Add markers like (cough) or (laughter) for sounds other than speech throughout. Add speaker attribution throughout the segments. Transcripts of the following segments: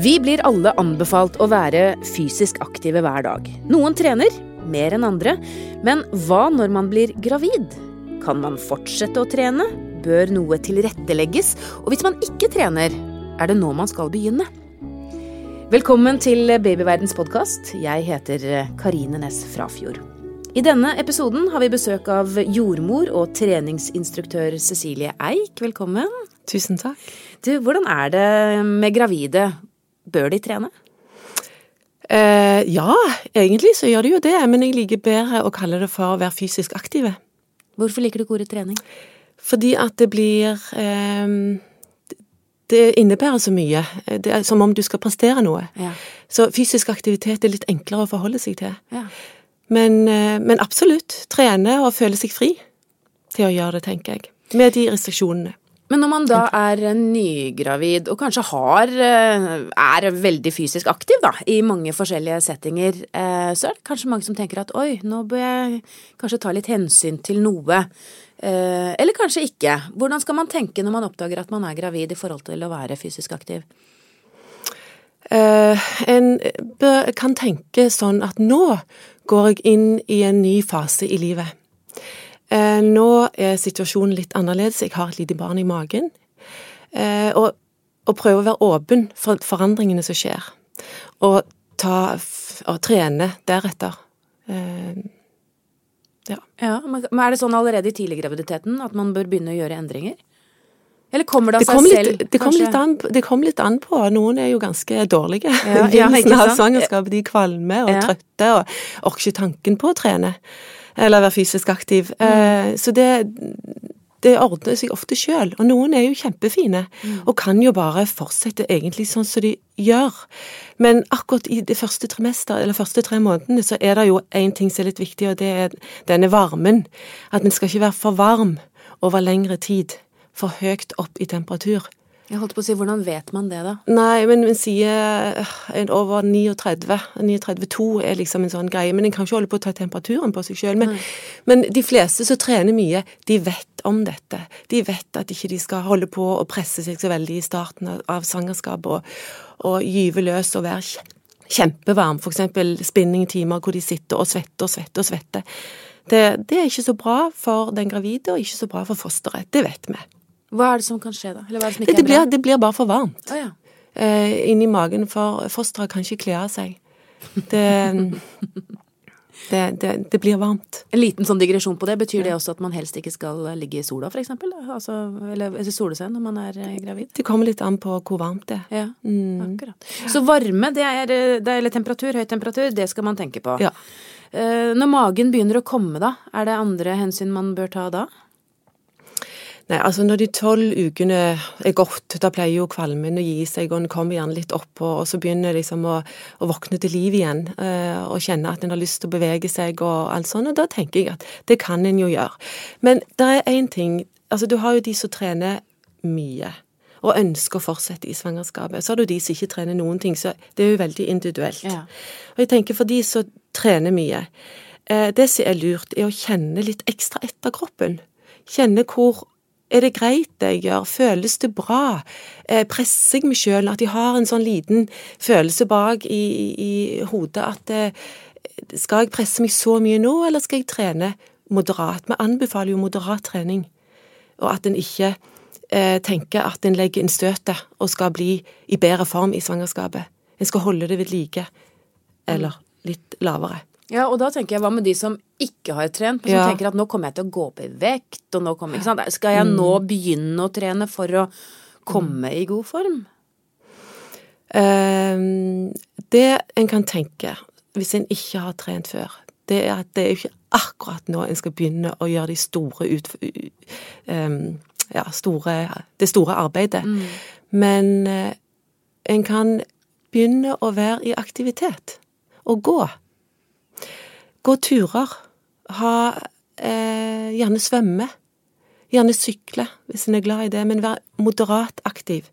Speaker 1: Vi blir alle anbefalt å være fysisk aktive hver dag. Noen trener, mer enn andre. Men hva når man blir gravid? Kan man fortsette å trene? Bør noe tilrettelegges? Og hvis man ikke trener, er det nå man skal begynne? Velkommen til Babyverdens podkast. Jeg heter Karine Næss Frafjord. I denne episoden har vi besøk av jordmor og treningsinstruktør Cecilie Eik. Velkommen.
Speaker 2: Tusen takk.
Speaker 1: Du, hvordan er det med gravide? Bør de trene?
Speaker 2: Eh, ja, egentlig så gjør de jo det, men jeg liker bedre å kalle det for å være fysisk aktive.
Speaker 1: Hvorfor liker du ikke ordet trening?
Speaker 2: Fordi at det blir eh, Det innebærer så mye. Det er som om du skal prestere noe.
Speaker 1: Ja.
Speaker 2: Så fysisk aktivitet er litt enklere å forholde seg til.
Speaker 1: Ja.
Speaker 2: Men, eh, men absolutt. Trene og føle seg fri til å gjøre det, tenker jeg. Med de restriksjonene.
Speaker 1: Men når man da er nygravid og kanskje har eh, er veldig fysisk aktiv da, i mange forskjellige settinger, eh, så er det kanskje mange som tenker at oi, nå bør jeg kanskje ta litt hensyn til noe. Eh, eller kanskje ikke. Hvordan skal man tenke når man oppdager at man er gravid i forhold til å være fysisk aktiv?
Speaker 2: En kan tenke sånn at nå går jeg inn i en ny fase i livet. Eh, nå er situasjonen litt annerledes. Jeg har et lite barn i magen. Eh, og, og prøve å være åpen for forandringene som skjer. Og, ta, og trene deretter. Eh,
Speaker 1: ja. ja. Men er det sånn allerede i tidlig graviditeten at man bør begynne å gjøre endringer? Eller kommer det av seg selv?
Speaker 2: Det, kom litt an, det kom litt an på. Noen er jo ganske dårlige ja, (laughs) begynnelsen av svangerskapet. De kvalmer og ja. trøtte og orker ikke tanken på å trene eller være fysisk aktiv. Mm. Så det, det ordner seg ofte sjøl. Og noen er jo kjempefine, mm. og kan jo bare fortsette egentlig sånn som de gjør. Men akkurat i det første trimester, eller første tre månedene, så er det jo én ting som er litt viktig, og det er denne varmen. At den skal ikke være for varm over lengre tid. For høyt opp i temperatur.
Speaker 1: Jeg holdt på å si, Hvordan vet man det, da?
Speaker 2: Nei, men man sier over 39. 39,2 er liksom en sånn greie. Men en kan ikke holde på å ta temperaturen på seg sjøl. Men, men, de fleste som trener mye, de vet om dette. De vet at ikke de skal holde på å presse seg så veldig i starten av svangerskapet og, og gyve løs og være kjempevarm. Eksempel spinningtimer hvor de sitter og svetter og svetter og svetter. Det, det er ikke så bra for den gravide, og ikke så bra for fosteret. Det vet vi.
Speaker 1: Hva er det som kan skje, da? Eller hva er
Speaker 2: det som ikke det, blir, det blir bare for varmt.
Speaker 1: Oh, ja.
Speaker 2: eh, inni magen, for fosteret kan ikke kle av seg. Det, (laughs) det, det, det, blir varmt.
Speaker 1: En liten sånn digresjon på det. Betyr det også at man helst ikke skal ligge i sola, for eksempel? Altså, eller sole seg når man er eh, gravid?
Speaker 2: Det kommer litt an på hvor varmt det
Speaker 1: er. Ja, mm. akkurat. Så varme, det er, det eller temperatur, høy temperatur, det skal man tenke på.
Speaker 2: Ja.
Speaker 1: Eh, når magen begynner å komme, da, er det andre hensyn man bør ta da?
Speaker 2: Nei, altså Når de tolv ukene er gått, da pleier jo kvalmen å gi seg, og en kommer gjerne litt opp, og, så begynner liksom å, å våkne til liv igjen, eh, og kjenne at en har lyst til å bevege seg og alt sånt, og da tenker jeg at det kan en jo gjøre. Men det er én ting, altså du har jo de som trener mye. Og ønsker å fortsette i svangerskapet. Så har du de som ikke trener noen ting, så det er jo veldig individuelt.
Speaker 1: Ja.
Speaker 2: Og jeg tenker for de som trener mye, eh, det som er lurt, er å kjenne litt ekstra etter kroppen. Kjenne hvor er det greit det jeg gjør? Føles det bra? Eh, presser jeg meg sjøl? At jeg har en sånn liten følelse bak i, i hodet at eh, skal jeg presse meg så mye nå, eller skal jeg trene moderat? Vi anbefaler jo moderat trening, og at en ikke eh, tenker at en legger inn støtet og skal bli i bedre form i svangerskapet. En skal holde det ved like, eller litt lavere.
Speaker 1: Ja, og da tenker jeg, hva med de som ikke har trent, men som ja. tenker at nå kommer jeg til å gå opp i vekt, og nå kommer, ikke sant? Skal jeg nå mm. begynne å trene for å komme i god form?
Speaker 2: Um, det en kan tenke, hvis en ikke har trent før, det er at det er jo ikke akkurat nå en skal begynne å gjøre de store ut... Um, ja, store, det store arbeidet. Mm. Men uh, en kan begynne å være i aktivitet. Og gå. Gå turer. Ha eh, Gjerne svømme. Gjerne sykle, hvis en er glad i det, men vær moderat aktiv.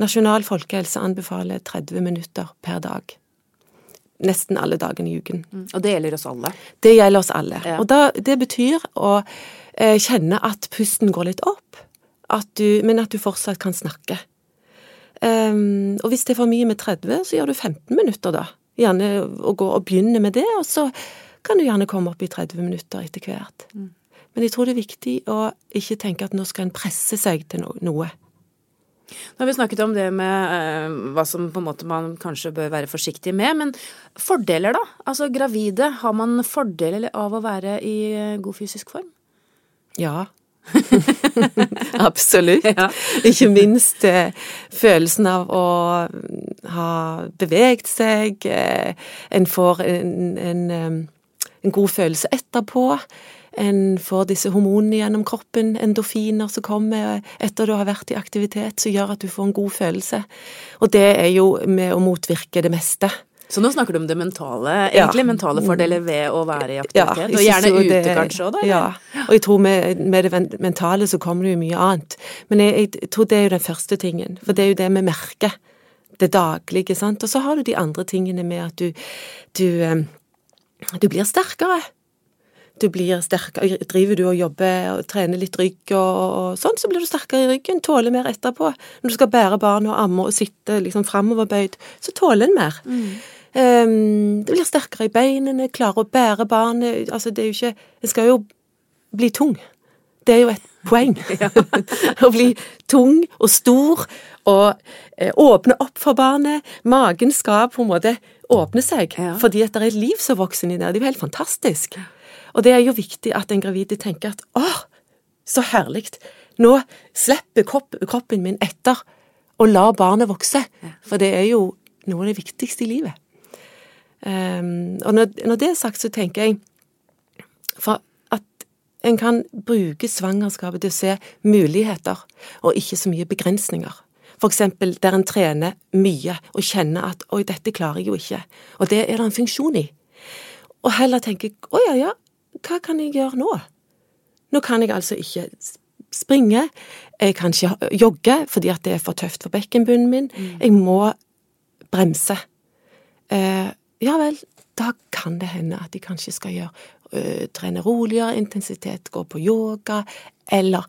Speaker 2: Nasjonal folkehelse anbefaler 30 minutter per dag. Nesten alle dagene i uken.
Speaker 1: Mm. Og det gjelder oss alle?
Speaker 2: Det gjelder oss alle. Ja. Og da, det betyr å eh, kjenne at pusten går litt opp, at du, men at du fortsatt kan snakke. Um, og hvis det er for mye med 30, så gjør du 15 minutter, da. Gjerne å gå og begynne med det, og så kan du gjerne komme opp i 30 minutter etter hvert. Mm. Men jeg tror det er viktig å ikke tenke at nå skal en presse seg til noe.
Speaker 1: Nå har vi snakket om det med uh, hva som på en måte man kanskje bør være forsiktig med, men fordeler, da? Altså gravide, har man fordeler av å være i eh, god fysisk form?
Speaker 2: Ja. (laughs) Absolutt. Ja. Ikke minst eh, følelsen av å ha beveget seg. Eh, en får en, en, en god følelse etterpå. En får disse hormonene gjennom kroppen, endorfiner som kommer etter du har vært i aktivitet, som gjør at du får en god følelse. Og det er jo med å motvirke det meste.
Speaker 1: Så nå snakker du om det mentale, egentlig ja. mentale fordeler ved å være i aktivitet, og gjerne ute det, kanskje òg, da?
Speaker 2: Ja, og jeg tror med, med, det mentale så kommer det jo mye annet. Men jeg, jeg, tror det er jo den første tingen, for det er jo det vi merker. Det daglige, sant. Og så har du de andre tingene med at du, du, du blir sterkere du blir sterkere. Driver du og jobber og trener litt rygg og, og sånn, så blir du sterkere i ryggen, tåler mer etterpå. Når du skal bære barn og amme og sitte liksom framoverbøyd, så tåler en mer. Mm. Um, det blir sterkere i beinene, klarer å bære barnet Altså, det er jo ikke En skal jo bli tung. Det er jo et poeng. (laughs) (laughs) å bli tung og stor og eh, åpne opp for barnet. Magen skal på en måte åpne seg, ja. fordi at det er et liv som vokser inni der. Det er jo helt fantastisk. Og det er jo viktig at en gravide tenker at åh, så herlig, nå slipper kroppen min etter og lar barnet vokse. For det er jo noe av det viktigste i livet. Um, og når, når, det er sagt, så tenker jeg for at en kan bruke svangerskapet til å se muligheter, og ikke så mye begrensninger. For eksempel der en trener mye og kjenner at 'oi, dette klarer jeg jo ikke', og det er det en funksjon i. Og heller tenke 'å ja, ja, hva kan jeg gjøre nå? Nå kan jeg altså ikke springe, jeg kan ikke jogge fordi at det er for tøft for bekkenbunnen min, mm. jeg må bremse. Eh, ja vel, da kan det hende at de kanskje skal gjøre øh, trene roligere intensitet, gå på yoga, eller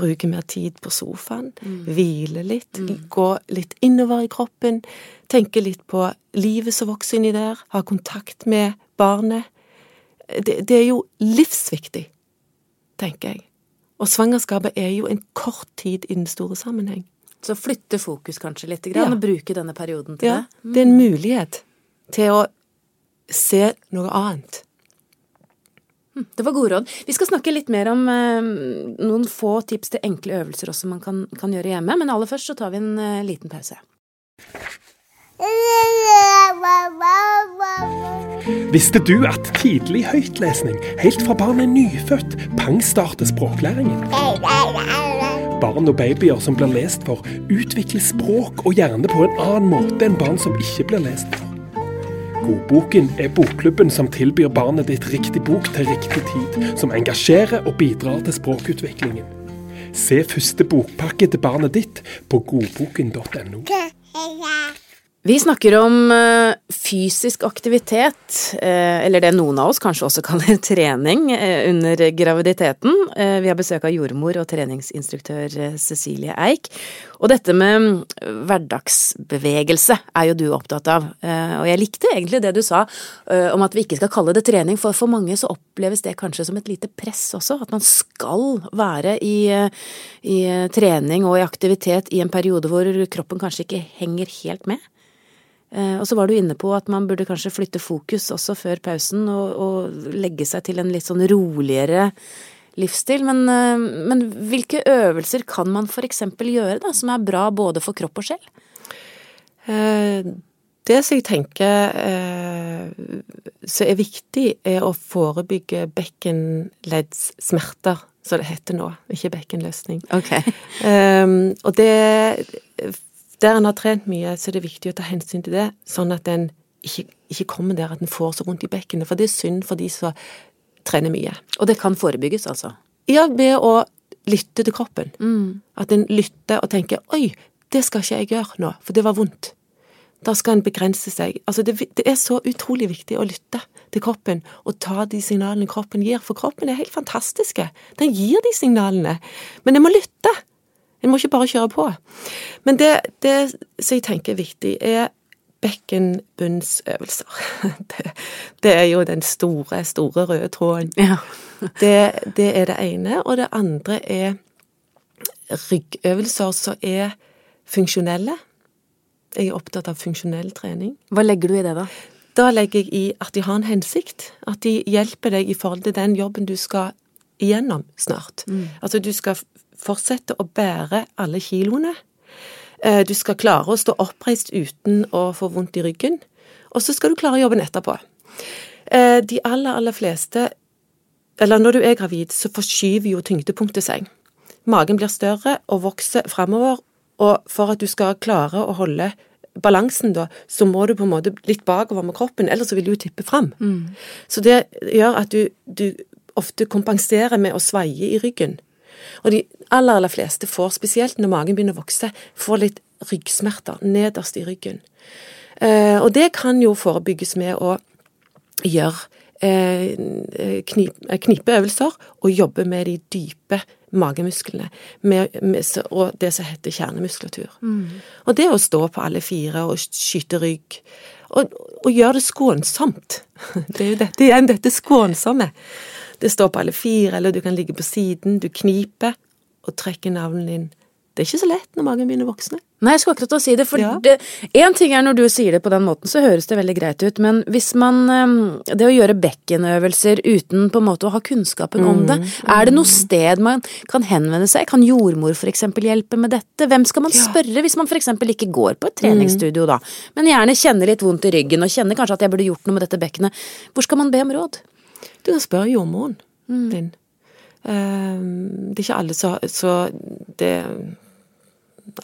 Speaker 2: bruke mer tid på sofaen, mm. hvile litt, mm. gå litt innover i kroppen, tenke litt på livet som vokser inni der, ha kontakt med barnet det, det er jo livsviktig, tenker jeg. Og svangerskapet er jo en kort tid i den store sammenheng.
Speaker 1: Så flytte fokus kanskje litt, grann, ja. og bruke denne perioden til ja,
Speaker 2: det? Mm. Det er en mulighet til å se noe annet.
Speaker 1: Hm, det var gode råd. Vi skal snakke litt mer om eh, noen få tips til enkle øvelser også man kan, kan, gjøre hjemme, men aller først så tar vi en eh, liten pause.
Speaker 3: Visste du at tidlig høytlesning, helt fra barnet er nyfødt, pangstarter språklæringen? Barn og babyer som blir lest for, utvikler språk og hjerne på en annen måte enn barn som ikke blir lest for. Godboken er bokklubben som tilbyr barnet ditt riktig bok til riktig tid, som engasjerer og bidrar til språkutviklingen. Se første bokpakke til barnet ditt på godboken.no.
Speaker 1: Vi snakker om eh, fysisk aktivitet, eh, eller det noen av oss kanskje også (laughs) kaller trening, eh, under graviditeten. Vi har besøk av jordmor og treningsinstruktør Cecilie Eik. Og dette med hverdagsbevegelse er jo du opptatt av. Og jeg likte egentlig det du sa om at vi ikke skal kalle det trening, for for mange så oppleves det kanskje som et lite press også. At man skal være i, i trening og i aktivitet i en periode hvor kroppen kanskje ikke henger helt med. Eh, og så var du inne på at man burde kanskje flytte fokus også før pausen og, og legge seg til en litt sånn roligere livsstil. Men, eh, men hvilke øvelser kan man eksempel gjøre da, som er bra både for kropp og sjel?
Speaker 2: Eh, det som jeg tenker som er viktig, er å forebygge bekkenleddssmerter, som det heter nå, ikke bekkenløsning.
Speaker 1: Okay. (laughs)
Speaker 2: og det der en har trent mye, så er det viktig å ta hensyn til det, sånn at en ikke, ikke kommer der at en får så vondt i bekkenet. For det er synd for de som trener mye.
Speaker 1: Og det kan forebygges, altså?
Speaker 2: Ja, ved å lytte til kroppen. Mm. At en lytter og tenker 'oi, det skal ikke jeg gjøre nå, for det var vondt'. Da skal en begrense seg. Altså, det, det, er så utrolig viktig å lytte til kroppen og ta de signalene kroppen gir, for kroppen er helt fantastiske. Den gir de signalene. Men en må lytte. En må ikke bare kjøre på. Men det, det som jeg tenker er viktig, er bekkenbunnsøvelser. (laughs) Det, det, er jo den store, store røde tråden. Ja. (laughs) det, det, er det ene. Og det andre er ryggøvelser som er funksjonelle. Jeg er opptatt av funksjonell trening.
Speaker 1: Hva legger du i det, da?
Speaker 2: Da legger jeg i at de har en hensikt. At de hjelper deg i forhold til den jobben du skal igjennom snart. Mm. Altså, du skal fortsette å bære alle kiloene. Eh, du skal klare å stå oppreist uten å få vondt i ryggen. Og så skal du klare jobben etterpå. Eh, de aller, aller fleste Eller når du er gravid, så forskyver jo tyngdepunktet seg. Magen blir større og vokser framover, og for at du skal klare å holde balansen, da, så må du på en måte litt bakover med kroppen, ellers så vil du jo tippe fram. Mm. Så det gjør at du, du ofte kompenserer med å sveie i ryggen. Og de aller, aller fleste får, spesielt når magen begynner å vokse, får litt ryggsmerter nederst i ryggen. Eh, og det kan jo forebygges med å gjøre eh, knip, knipeøvelser og jobbe med de dype magemusklene med, med, og det som heter kjernemuskulatur. Mm. Og det å stå på alle fire og skyte rygg, og, og gjøre det skånsomt. (laughs) Det er jo dette igjen, dette skånsomme. Det står på alle fire, eller du kan ligge på siden, du kniper og trekker navlen din. Det er ikke så lett når magen begynner å vokse.
Speaker 1: Nei, jeg skulle akkurat å si det, for én ting er når du sier det på den måten, så høres det veldig greit ut, men hvis man ehm, Det å gjøre bekkenøvelser uten på en måte å ha kunnskapen mm, om det, mm. er det noe sted man kan henvende seg? Kan jordmor for eksempel hjelpe med dette? Hvem skal man spørre ja. hvis man for eksempel ikke går på et treningsstudio da, men gjerne kjenner litt vondt i ryggen og kjenner kanskje at jeg burde gjort noe med dette bekkenet? Hvor skal man be om råd?
Speaker 2: Du kan spørre jordmoren mm. din. Um, det er ikke alle så, så det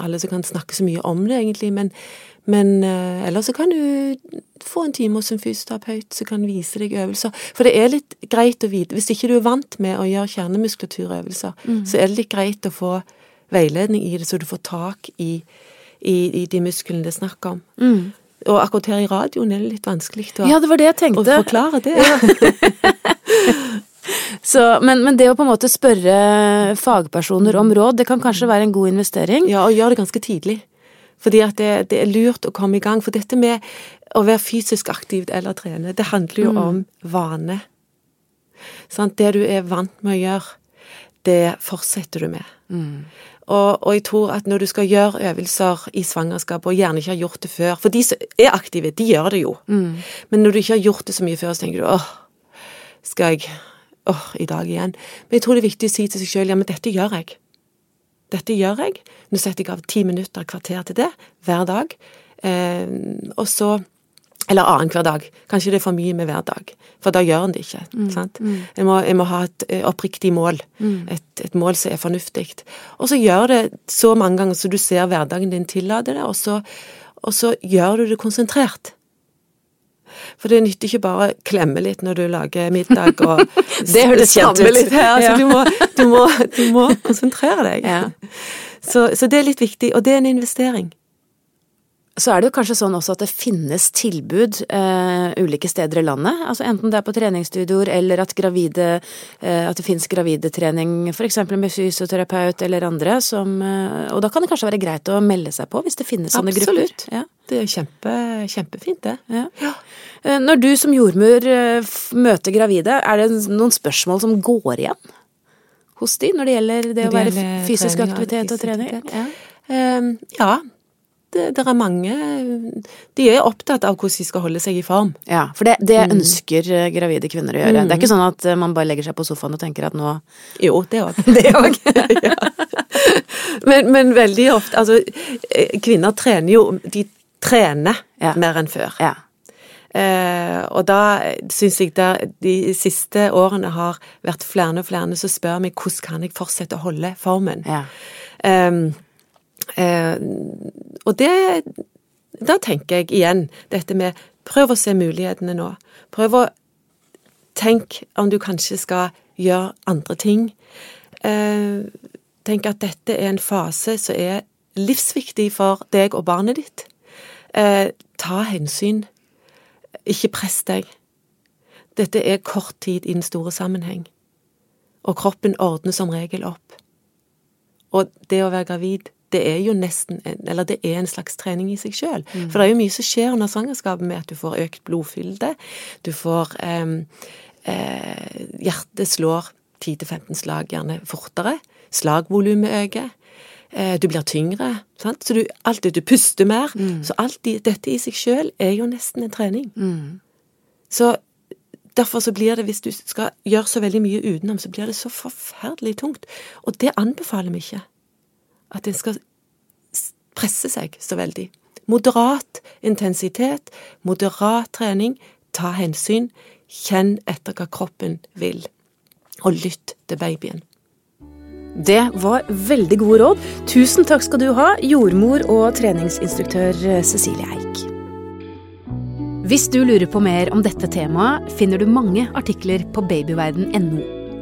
Speaker 2: alle som kan snakke så mye om det, egentlig, men, men uh, ellers så kan du få en time hos en fysioterapeut som kan vise deg øvelser. For det er litt greit å vite Hvis ikke du er vant med å gjøre kjernemuskulaturøvelser, mm. så er det litt greit å få veiledning i det, så du får tak i, i, i de musklene det er snakk om. Mm. Og akkurat her i radioen er det litt vanskelig å,
Speaker 1: ja, det var det jeg tenkte.
Speaker 2: å forklare det. (laughs)
Speaker 1: Så, men, men, det å på en måte spørre fagpersoner om råd, det kan kanskje være en god investering?
Speaker 2: Ja, og gjøre det ganske tidlig. Fordi at det, det, er lurt å komme i gang. For dette med å være fysisk aktivt eller trene, det handler jo mm. om vane. Sant? det du er vant med å gjøre, det fortsetter du med. Mm. Og, og, jeg tror at når du skal gjøre øvelser i svangerskap, og gjerne ikke har gjort det før For de som er aktive, de gjør det jo. Mm. Men når du ikke har gjort det så mye før, så tenker du åh, skal jeg åh, i dag igjen. Men jeg tror det er viktig å si til seg sjøl ja, men dette gjør jeg. Dette gjør jeg. Nå setter jeg av ti minutter, kvarter til det, hver dag. Eh, og så eller annenhver dag. Kanskje det er for mye med hver dag, for da gjør en det ikke. Mm, sant? Mm. Jeg, må, jeg, må, ha et eh, oppriktig mål, mm. et, et, mål som er fornuftig. Og så gjør det så mange ganger så du ser hverdagen din tillater det, og så, og så gjør du det konsentrert. For det nytter ikke bare å klemme litt når du lager middag og (laughs)
Speaker 1: Det høres kjent ut.
Speaker 2: Litt her. Altså, du, må, du, må, du, må, (laughs) konsentrere deg. Ja. Så, så det er litt viktig, og det er en investering
Speaker 1: så er det jo kanskje sånn også at det finnes tilbud eh, ulike steder i landet. Altså enten det er på treningsstudioer eller at gravide eh, At det finnes gravidetrening f.eks. med fysioterapeut eller andre som eh, Og da kan det kanskje være greit å melde seg på hvis det finnes sånne
Speaker 2: Absolutt.
Speaker 1: grupper.
Speaker 2: Ja. Det er kjempe, kjempefint, det. Ja. Ja.
Speaker 1: Når du som jordmor møter gravide, er det noen spørsmål som går igjen hos de når det gjelder det, det å være fysisk aktivitet og trening?
Speaker 2: Ja. Um, ja, det, det, er mange De er opptatt av hvordan de skal holde seg i form.
Speaker 1: Ja, for det, det mm. ønsker mm. gravide kvinner å gjøre. Mm. Det er ikke sånn at eh, man bare legger seg på sofaen og tenker at nå
Speaker 2: Jo, det òg. (laughs)
Speaker 1: det òg. (laughs)
Speaker 2: men, men, veldig ofte Altså, eh, kvinner trener jo De trener ja. mer enn før. Ja. Eh, og da syns jeg der de siste årene har vært flere og flere som spør meg hvordan kan jeg fortsette å holde formen. Ja. Um, Eh, og det Da tenker jeg igjen dette med prøv å se mulighetene nå. Prøv å tenke om du kanskje skal gjøre andre ting. Eh, tenk at dette er en fase som er livsviktig for deg og barnet ditt. Eh, ta hensyn. Ikke press deg. Dette er kort tid i den store sammenheng. Og kroppen ordner som regel opp. Og det å være gravid, det er jo nesten en, Eller det er en slags trening i seg sjøl. Mm. For det er jo mye som skjer under svangerskapet med at du får økt blodfylde. Du får eh, eh, Hjertet slår 10-15 slag gjerne fortere. Slagvolumet øker. Eh, du blir tyngre. Sant? Så du, det du puster mer. Mm. Så alt dette i seg sjøl er jo nesten en trening. Mm. Så Derfor så blir det, hvis du skal gjøre så veldig mye utenom, så blir det så forferdelig tungt. Og det anbefaler vi ikke. At en skal presse seg så veldig. Moderat intensitet, moderat trening, ta hensyn, kjenn etter hva kroppen vil, og lytt til babyen.
Speaker 1: Det var veldig gode råd. Tusen takk skal du ha, jordmor og treningsinstruktør Cecilie Eik. Hvis du lurer på mer om dette temaet, finner du mange artikler på babyverden.no.